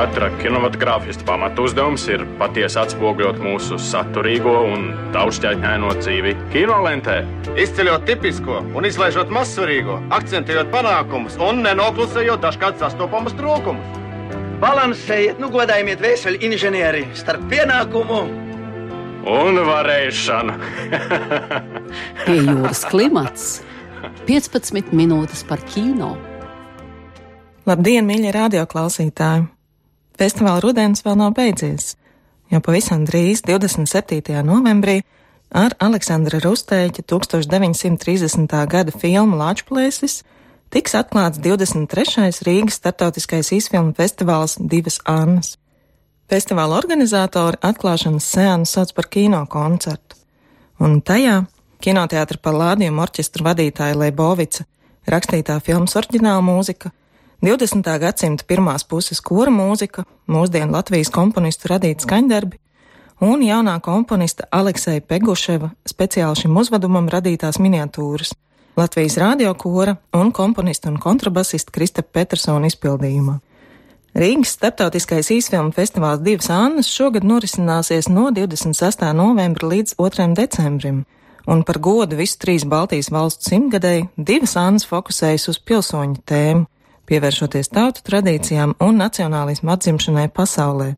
Katra kinematogrāfista pamatu uzdevums ir patiesi atspoguļot mūsu saturīgo un daudzšķaitņaino dzīvi kinolentē. Izceļot tipisko un izlaižot mazsvarīgo, akcentējot panākumus un nenoklusējot dažkārt sastopamus trūkumus. Balansējiet, nu godājiet vēseli inženieri starp pienākumu un varēšanu. Pie jūras klimats 15 minūtes par kino. Labdien, mīļie radioklausītāji! Festivāla rudens vēl nav beidzies, jo pavisam drīz, 27. novembrī, ar Aleksandra Rustēķa 1930. gada filmu Lāčplēsis tiks atklāts 23. Rīgas startautiskais īsfilmu festivāls Divas Annas. Festivāla organizatori atklāšanas sēnu sauc par kino koncertu, un tajā kinoteātra palādījuma orķestra vadītāja Leibovica rakstītā filmas oriģināla mūzika 20. gadsimta pirmās puses kora mūzika, mūsdienu Latvijas komponistu radīti skaņdarbi un jaunā komponista Alekseja Peguševa speciāli šim uzvedumam radītās miniatūras Latvijas radiokora un komponista un kontrabasista Kristapa Petersona izpildījumā. Rīgas starptautiskais īsfilmu festivāls Divas Annas šogad norisināsies no 26. novembra līdz 2. decembrim, un par godu visu trīs Baltijas valstu simtgadēji Divas Annas fokusējas uz pilsoņu tēmu pievēršoties tautu tradīcijām un nacionālismu atzimšanai pasaulē,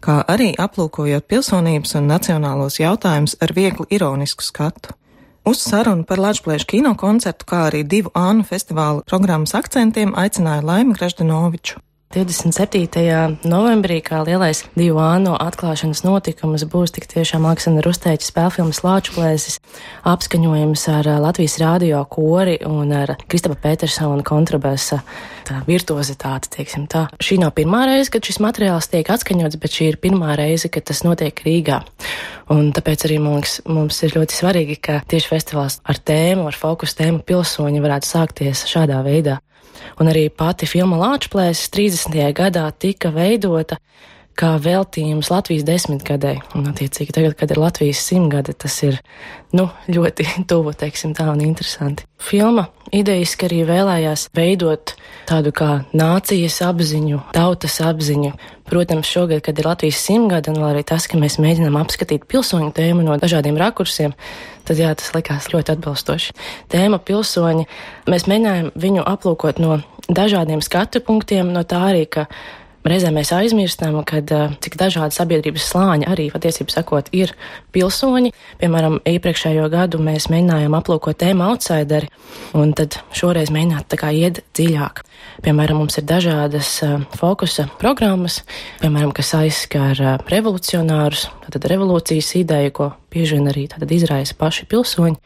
kā arī aplūkojot pilsonības un nacionālos jautājumus ar viegli ironisku skatu. Uz sarunu par Latvijas kino koncertu, kā arī divu Ānu festivāla programmas akcentiem aicināja Laima Graždanoviču. 27. novembrī, kā lielais divu ānu atklāšanas notikums, būs tik tiešām Aleksandra Rustēķa spēlfilmas Lāčplēsis, apskaņojums ar Latvijas rādio kori un ar Kristapa Petersona kontrabasa virtuozitāti, teiksim tā. Šī nav pirmā reize, kad šis materiāls tiek atskaņots, bet šī ir pirmā reize, kad tas notiek Rīgā. Un tāpēc arī mums, mums ir ļoti svarīgi, ka tieši festivāls ar tēmu, ar fokusu tēmu pilsoņi varētu sākties šādā veidā un arī pati filma Lāčplēsis 30. gadā tika veidota kā veltījums Latvijas desmitgadē, un attiecīgi tagad, kad ir Latvijas simtgade, tas ir, nu, ļoti tuvu, teiksim tā, un interesanti. Filma idejiski arī vēlējās veidot tādu kā nācijas apziņu, tautas apziņu. Protams, šogad, kad ir Latvijas simtgada, un arī tas, ka mēs mēģinām apskatīt pilsoņu tēmu no dažādiem rakursiem, tad jā, tas likās ļoti atbilstoši. Tēma pilsoņi, mēs mēģinājām viņu aplūkot no dažādiem skatu punktiem, no tā arī, ka Reizēm mēs aizmirstam, kad cik dažādi sabiedrības slāņi arī patiesībā sakot ir pilsoņi. Piemēram, iepriekšējo gadu mēs mēģinājām aplūkot tēmu outsideri, un tad šoreiz mēģināt tā kā iet dziļāk. Piemēram, mums ir dažādas fokusa programmas, piemēram, kas aizskar revolucionārus, tātad revolūcijas ideju, ko bieži vien arī izraisa paši pilsoņi.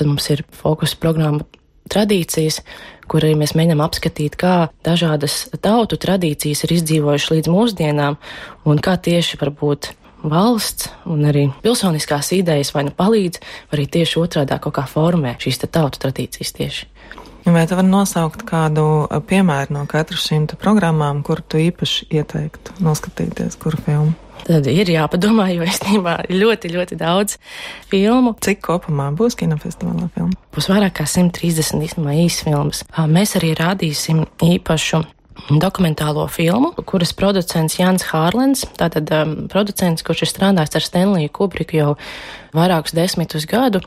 Tad mums ir fokusa programma tradīcijas, kur arī mēs mēģinām apskatīt, kā dažādas tautu tradīcijas ir izdzīvojušas līdz mūsdienām un kā tieši varbūt valsts un arī pilsoniskās idejas vai nu palīdz, vai arī tieši otrādā kaut kā formē šīs tautu tradīcijas tieši. Vai tu vari nosaukt kādu piemēru no katras šīm programmām, kur tu īpaši ieteiktu noskatīties, kuru filmu? Tad ir jāpadomā, jo īstenībā ir ļoti, ļoti daudz filmu. Cik kopumā būs kinofestivālā filma? Būs vairāk kā 130 īstenībā īsi filmas. Mēs arī rādīsim īpašu dokumentālo filmu, kuras producents Jans Hārlens, tātad um, producents, kurš ir strādājis ar Stanliju Kubriku jau vairākus desmitus gadu,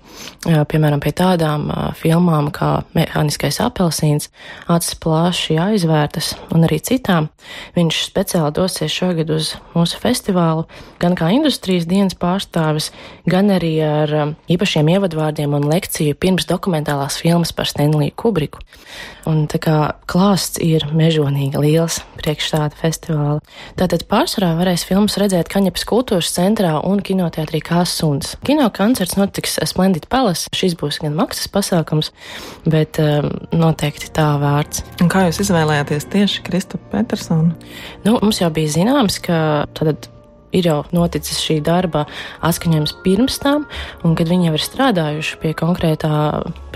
piemēram, pie tādām filmām kā Mehāniskais apelsīns, acis plaši aizvērtas un arī citām. Viņš speciāli dosies šogad uz mūsu festivālu, gan kā industrijas dienas pārstāvis, gan arī ar īpašiem ievadvārdiem un lekciju pirms dokumentālās filmas par Stanliju Kubriku. Un tā kā klāsts ir mežonīgi liels priekš tāda festivāla. Tātad pārsvarā varēs filmas redzēt Kaņepes kultūras centrā un kinoteātrī Kāsuns. Kino koncerts notiks Splendid Palace. Šis būs gan maksas pasākums, bet um, noteikti tā vērts. Un kā jūs izvēlējāties tieši Kristofru Petersonu? Nu, mums jau bija zināms, ka tad ir jau noticis šī darba atskaņojums pirms tam, un kad viņi jau ir strādājuši pie konkrētā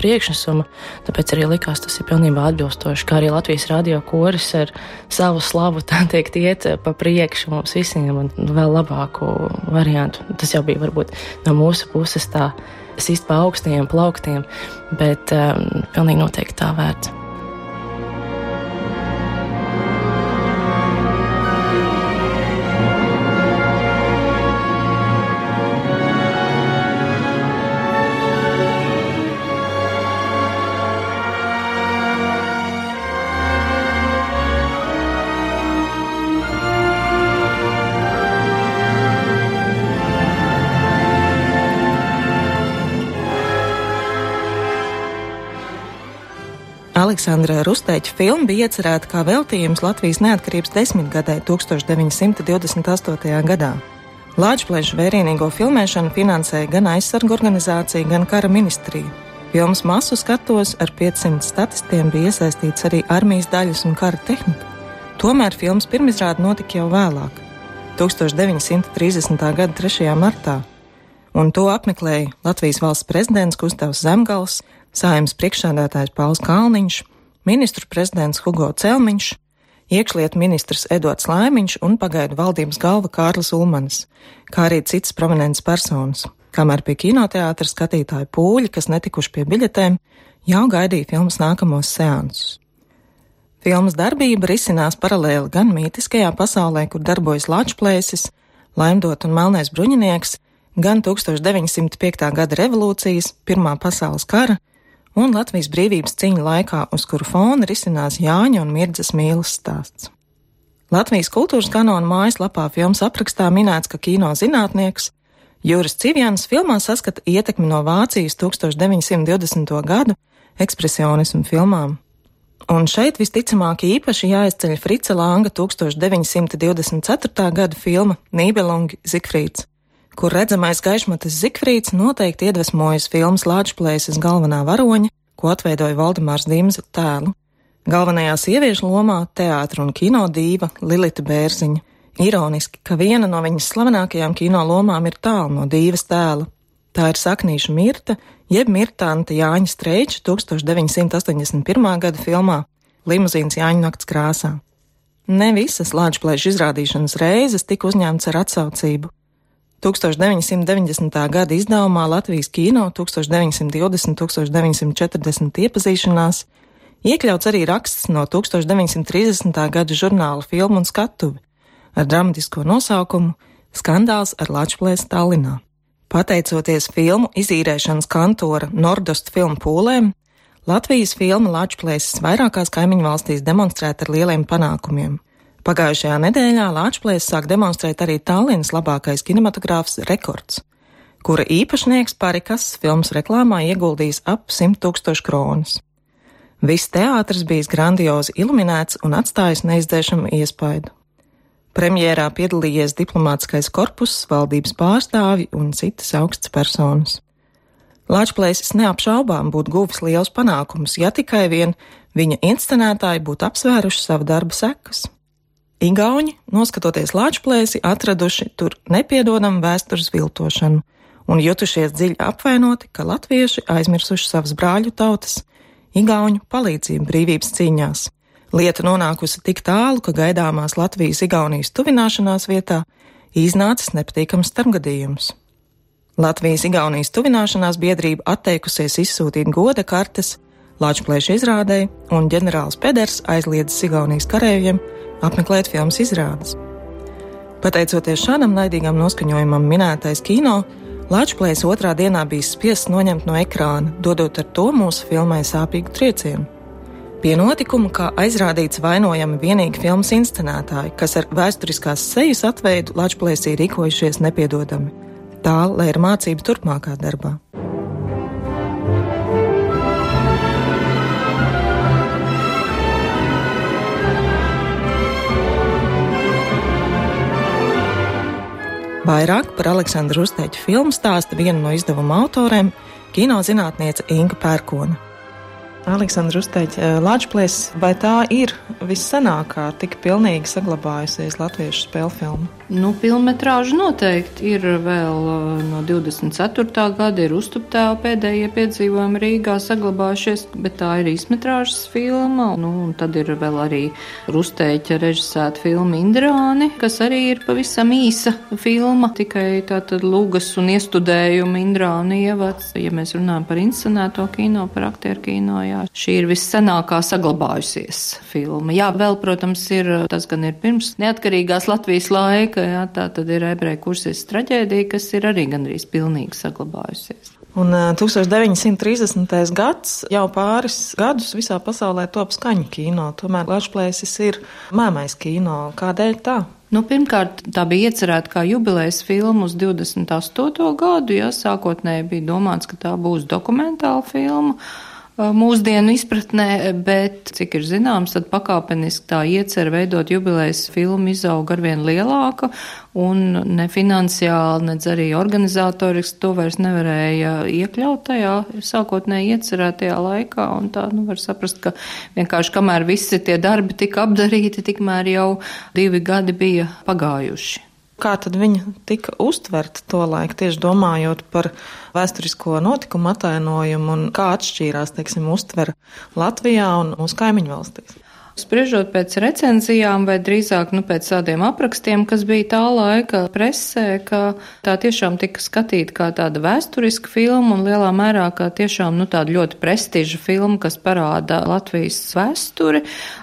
priekšnesuma, tāpēc arī likās tas ir pilnībā atbilstoši, kā arī Latvijas radio koris ar savu slavu, tā teikt, iet pa priekšu mums visiem un vēl labāku variantu. Tas jau bija varbūt no mūsu puses tā sist pa augstiem plauktiem, bet um, pilnīgi noteikti tā vērts. Aleksandra Rusteņa filma bija iecerēta kā veltījums Latvijas neatkarības desmitgadē 1928. gadā. Lāčplēša vērienīgo filmēšanu finansēja gan aizsargu organizācija, gan kara ministrija. Filmas masu skatos ar 500 statistiem bija iesaistīts arī armijas daļas un kara tehnika. Tomēr filmas pirmizrāde notika jau vēlāk, 1930. gada 3. martā, un to apmeklēja Latvijas valsts prezidents Gustavs Zemgals, Sājums priekšsādātājs Pauls Kalniņš, ministru prezidents Hugo Celmiņš, iekšlietu ministrs Edvards Laimiņš un pagaidu valdības galva Kārlis Ulmans, kā arī citas prominentas personas, kamēr pie kinoteātra skatītāju pūļi, kas netikuši pie biļetēm, jau gaidīja filmas nākamos seansus. Filmas darbība risinās paralēli gan mītiskajā pasaulē, kur darbojas Latvijas, Laimdot un Melnais bruņinieks, gan 1905. gada revolūcijas, Pirmā pasaules kara un Latvijas brīvības cīņa laikā, uz kuru fona risinās Jāņa un Mirdzas mīlas stāsts. Latvijas kultūras kanona mājaslapā filmas aprakstā minēts, ka kino zinātnieks Jūras Civjans filmā saskata ietekmi no Vācijas 1920. gadu ekspresionismu filmām. Un šeit visticamāk īpaši jāizceļ Frica Langa 1924. gada filma Nībelungi Zikfrīds, kur redzamais gaišmatas Zikfrīds noteikti iedvesmojas filmas Lāčplēses galvenā varoņa, ko atveidoja Valdemārs Dimza tēlu. Galvenajā sieviešu lomā teātra un kino dīva Lilita Bērziņa. Ironiski, ka viena no viņas slavenākajām kino lomām ir tālu no dīvas tēla. Tā ir saknīša Mirta, jeb Mirtanta Jāņa Streiča 1981. gada filmā Limuzīns Jāņa nakts krāsā. Ne visas Lāčplēša izrādīšanas reizes tika uzņemts ar atsaucību. 1990. gada izdevumā Latvijas kino 1920-1940 iepazīšanās iekļauts arī raksts no 1930. gada žurnāla filmu un skatuvi ar dramatisko nosaukumu Skandāls ar Latvijas Tallinā. Pateicoties filmu izīrēšanas kantora Nordost filmu pūlēm, Latvijas filma Latvijas vairākās kaimiņu valstīs demonstrēta ar lieliem panākumiem. Pagājušajā nedēļā Lāčplēs sāk demonstrēt arī Tallinas labākais kinematogrāfs rekords, kura īpašnieks Parikas filmas reklāmā ieguldījis ap 100 tūkstošu kronas. Viss teātris bijis grandiozi iluminēts un atstājis neizdzēšamu iespaidu. Premjerā piedalījies diplomātskais korpus, valdības pārstāvi un citas augstas personas. Lāčplēsis neapšaubām būtu guvis liels panākums, ja tikai vien viņa inscenētāji būtu apsvēruši savu darbu sekas. Igauņi, noskatoties Lāčplēsi, atraduši tur nepiedodamu vēstures viltošanu un jutušies dziļi apvainoti, ka latvieši aizmirsuši savas brāļu tautas, Igauņu palīdzību brīvības cīņās. Lieta nonākusi tik tālu, ka gaidāmās Latvijas-Igaunijas tuvināšanās vietā iznācis nepatīkams starpgadījums. Latvijas-Igaunijas tuvināšanās biedrība atteikusies izsūtīt goda kartes Lāčplēša izrādēji, un ģenerālis Peders aizliedzis Igaunijas kareiviem apmeklēt filmas izrādes. Pateicoties šādam naidīgam noskaņojumam, minētais kino Latvijas otrā dienā bija spiests noņemt no ekrāna, dodot ar to mūsu filmai sāpīgu triecienu. Pie notikuma, kā aizrādīts, vainojami vienīgi filmas inscenētāji, kas ar vēsturiskās sejas atveidu Latvijas ir rīkojušies nepiedodami. Tā, lai ir mācība turpmākā darbā. Vairāk par Aleksandru Uzteņa filmu stāsta viena no izdevuma autoriem - kinozinātniece Inga Pērkona. Aleksandra Uzteņa Latvijas, vai tā ir vissenākā, tik pilnīgi saglabājusies latviešu spēļu filma? Nu, Filmetrāža noteikti ir vēl no 24. gada, ir uztuptēva pēdējie piedzīvojumi Rīgā saglabājušies, bet tā ir izmetrāžas filma. Nu, un tad ir vēl arī Rustēķa režisēta filma Indrāni, kas arī ir pavisam īsa filma, tikai tātad lūgas un iestudējuma Indrāni ievads. Ja mēs runājam par inscenēto kino, par aktieru kino, jā, šī ir vissenākā saglabājusies filma. Jā, vēl, protams, ir, tas gan ir pirms neatkarīgās Latvijas laika laika, jā, tā tad ir ebreju kurses traģēdija, kas ir arī gandrīz pilnīgi saglabājusies. Un 1930. gads jau pāris gadus visā pasaulē top skaņu kino, tomēr Latvijas ir mēmais kino. Kādēļ tā? Nu, pirmkārt, tā bija iecerēta kā jubilejas filma uz 28. gadu, ja sākotnēji bija domāts, ka tā būs dokumentāla filma. Mūsdienu izpratnē, bet, cik ir zināms, tad pakāpeniski tā iecer veidot jubilejas filmu izauga arvien lielāka, un ne finansiāli, nedz arī organizatoriski to vairs nevarēja iekļaut tajā sākotnēji iecerētajā laikā, un tā, nu, var saprast, ka vienkārši kamēr visi tie darbi tika apdarīti, tikmēr jau divi gadi bija pagājuši. Kā tad viņa tika uztverta to laiku, tieši domājot par vēsturisko notikumu atainojumu un kā atšķīrās, teiksim, uztvere Latvijā un mūsu kaimiņu valstīs? Spriežot pēc recenzijām, vai drīzāk nu, pēc tādiem aprakstiem, kas bija tā laika presē, ka tā tiešām tika skatīta kā tāda vēsturiska filma un lielā mērā kā tiešām nu, tāda ļoti prestiža filma, kas parāda Latvijas vēsturi.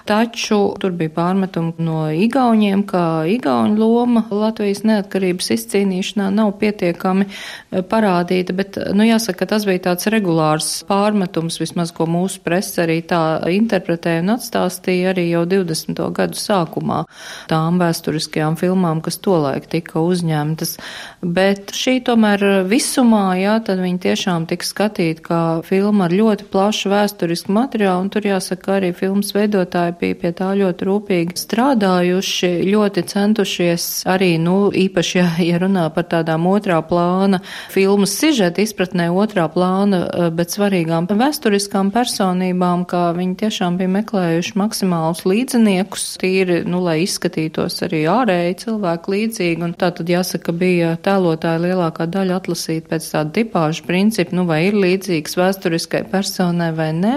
Taču tur bija pārmetumi no Igauniem, ka Igauņu loma Latvijas neatkarības izcīnīšanā nav pietiekami e, parādīta, bet, nu, jāsaka, tas bija tāds regulārs pārmetums, vismaz ko mūsu presa arī tā interpretēja un atstāstīja bija arī jau 20. gadu sākumā tām vēsturiskajām filmām, kas tolaik tika uzņemtas. Bet šī tomēr visumā, jā, tad viņi tiešām tika skatīti kā filma ar ļoti plašu vēsturisku materiālu, un tur jāsaka, arī filmas veidotāji bija pie tā ļoti rūpīgi strādājuši, ļoti centušies arī, nu, īpaši, ja, ja runā par tādām otrā plāna filmas sižeta izpratnē otrā plāna, bet svarīgām vēsturiskām personībām, kā viņi tiešām bija meklējuši maksimāli maksimālus līdziniekus, tīri, nu, lai izskatītos arī ārēji cilvēku līdzīgi, un tā tad jāsaka, bija tēlotāja lielākā daļa atlasīt pēc tāda tipāžu principu, nu, vai ir līdzīgs vēsturiskai personai vai nē,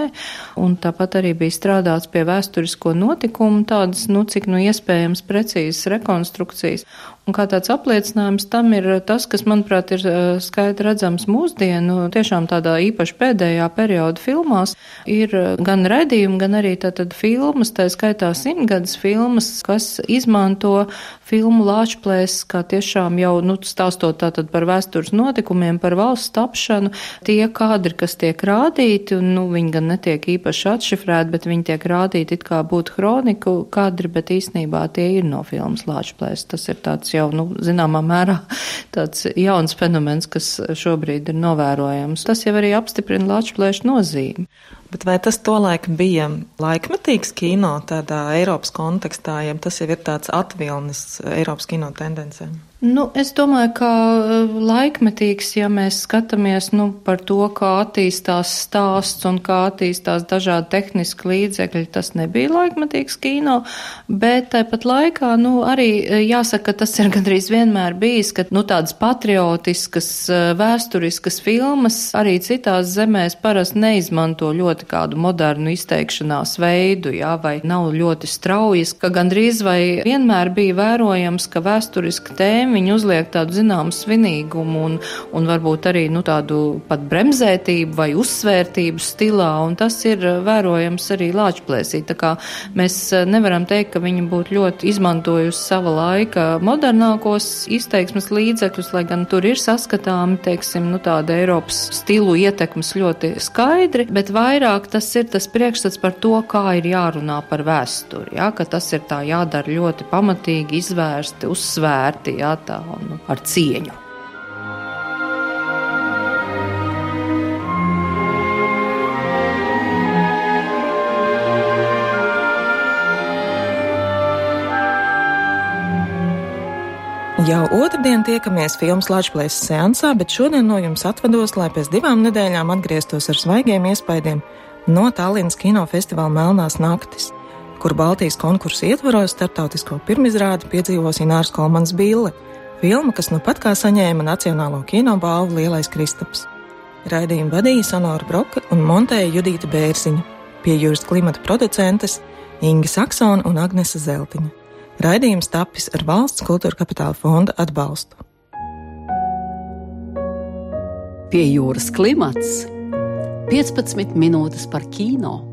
un tāpat arī bija strādāts pie vēsturisko notikumu tādas, nu, cik nu iespējams precīzas rekonstrukcijas, Un kā tāds apliecinājums tam ir tas, kas, manuprāt, ir eh, skaidri redzams mūsdienu, tiešām tādā īpaši pēdējā perioda filmās, ir eh, gan redījumi, gan arī tātad filmas, tā skaitā simtgadas filmas, kas izmanto filmu Lāčplēs, kā tiešām jau, nu, stāstot tātad par vēstures notikumiem, par valsts tapšanu, tie kadri, kas tiek rādīti, un, nu, viņi gan netiek īpaši atšifrēti, bet viņi tiek rādīti it kā būtu kroniku kadri, bet īsnībā tie ir no filmas Lāčplēs. Tas ir tāds jau, nu, zināmā mērā tāds jauns fenomens, kas šobrīd ir novērojams. Tas jau arī apstiprina Lāčplēša nozīmi. Bet vai tas tolaik bija laikmetīgs kino tādā Eiropas kontekstā, ja tas jau ir tāds atvilnis Eiropas kino tendencēm? Nu, es domāju, ka eh, laikmetīgs, ja mēs skatāmies nu, par to, kā attīstās stāsts un kā attīstās dažādi tehniski līdzekļi, tas nebija laikmetīgs kino, bet tāpat laikā nu, arī eh, jāsaka, ka tas ir gandrīz vienmēr bijis, ka nu, tādas patriotiskas, eh, vēsturiskas filmas arī citās zemēs parasti neizmanto ļoti kādu modernu izteikšanās veidu, jā, vai nav ļoti straujas, ka gandrīz vai vienmēr bija vērojams, ka vēsturiska tēma tēma, viņi uzliek tādu zināmu svinīgumu un, un varbūt arī nu, tādu pat bremzētību vai uzsvērtību stilā, un tas ir eh, vērojams arī lāčplēsī. Tā kā mēs eh, nevaram teikt, ka viņi būtu ļoti izmantojusi sava laika modernākos izteiksmes līdzekļus, lai gan tur ir saskatāmi, teiksim, nu, tāda Eiropas stilu ietekmes ļoti skaidri, bet vairāk tas ir tas priekšstats par to, kā ir jārunā par vēsturi, ja, ka tas ir tā jādara ļoti pamatīgi, izvērsti, uzsvērti, ja, prātā un ar cieņu. Jau otrdien tiekamies filmas Latvijas seansā, bet šodien no jums atvados, lai pēc divām nedēļām atgrieztos ar svaigiem iespaidiem no Tallinas kinofestivāla Melnās naktis, kur Baltijas konkursu ietvaros starptautisko pirmizrādi piedzīvos Inārs Kolmans Bille Filma, kas nu pat kā saņēma Nacionālo kino balvu Lielais Kristaps. Raidījumu vadīja Sonora Broka un montēja Judīta Bērziņa, pie jūras klimata producentes Inga Saksona un Agnese Zeltiņa. Raidījums tapis ar valsts kultūra kapitāla fonda atbalstu. Pie jūras klimats 15 minūtes par kino.